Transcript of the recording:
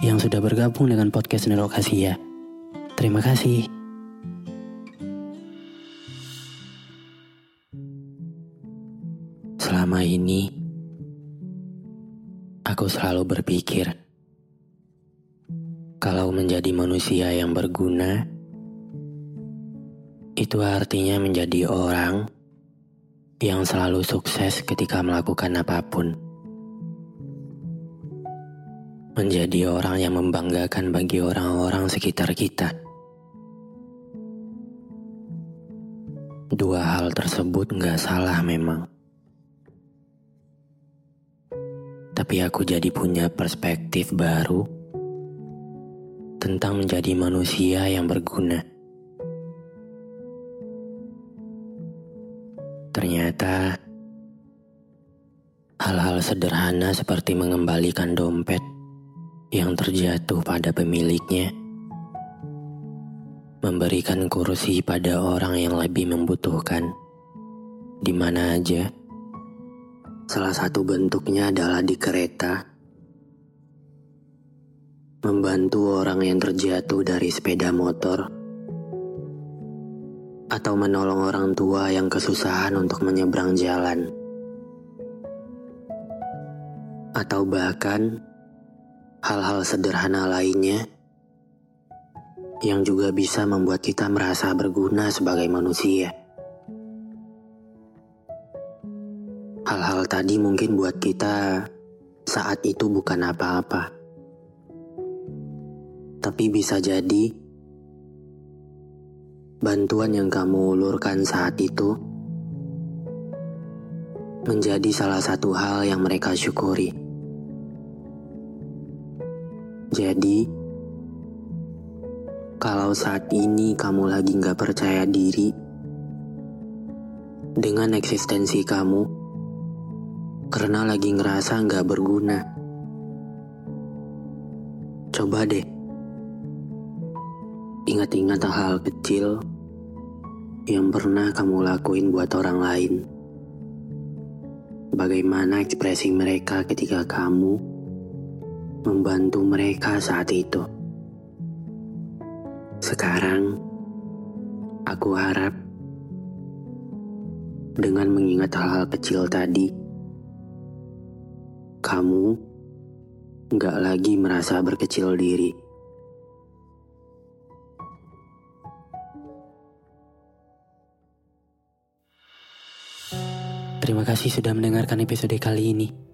yang sudah bergabung dengan podcast Network Asia. Terima kasih. Selama ini, aku selalu berpikir kalau menjadi manusia yang berguna, itu artinya menjadi orang yang selalu sukses ketika melakukan apa pun. Menjadi orang yang membanggakan bagi orang-orang sekitar kita. Dua hal tersebut nggak salah memang. Tapi aku jadi punya perspektif baru tentang menjadi manusia yang berguna. Ternyata hal-hal sederhana seperti mengembalikan dompet yang terjatuh pada pemiliknya, memberikan kursi pada orang yang lebih membutuhkan, di mana aja. Salah satu bentuknya adalah di kereta, membantu orang yang terjatuh dari sepeda motor, atau menolong orang tua yang kesusahan untuk menyeberang jalan, atau bahkan hal-hal sederhana lainnya yang juga bisa membuat kita merasa berguna sebagai manusia. Hal-hal tadi mungkin buat kita saat itu bukan apa-apa. Tapi bisa jadi bantuan yang kamu ulurkan saat itu menjadi salah satu hal yang mereka syukuri. Jadi, kalau saat ini kamu lagi nggak percaya diri dengan eksistensi kamu, karena lagi ngerasa nggak berguna. Coba deh, ingat-ingat hal kecil yang pernah kamu lakuin buat orang lain. Bagaimana ekspresi mereka ketika kamu membantu mereka saat itu. Sekarang, aku harap dengan mengingat hal-hal kecil tadi, kamu nggak lagi merasa berkecil diri. Terima kasih sudah mendengarkan episode kali ini.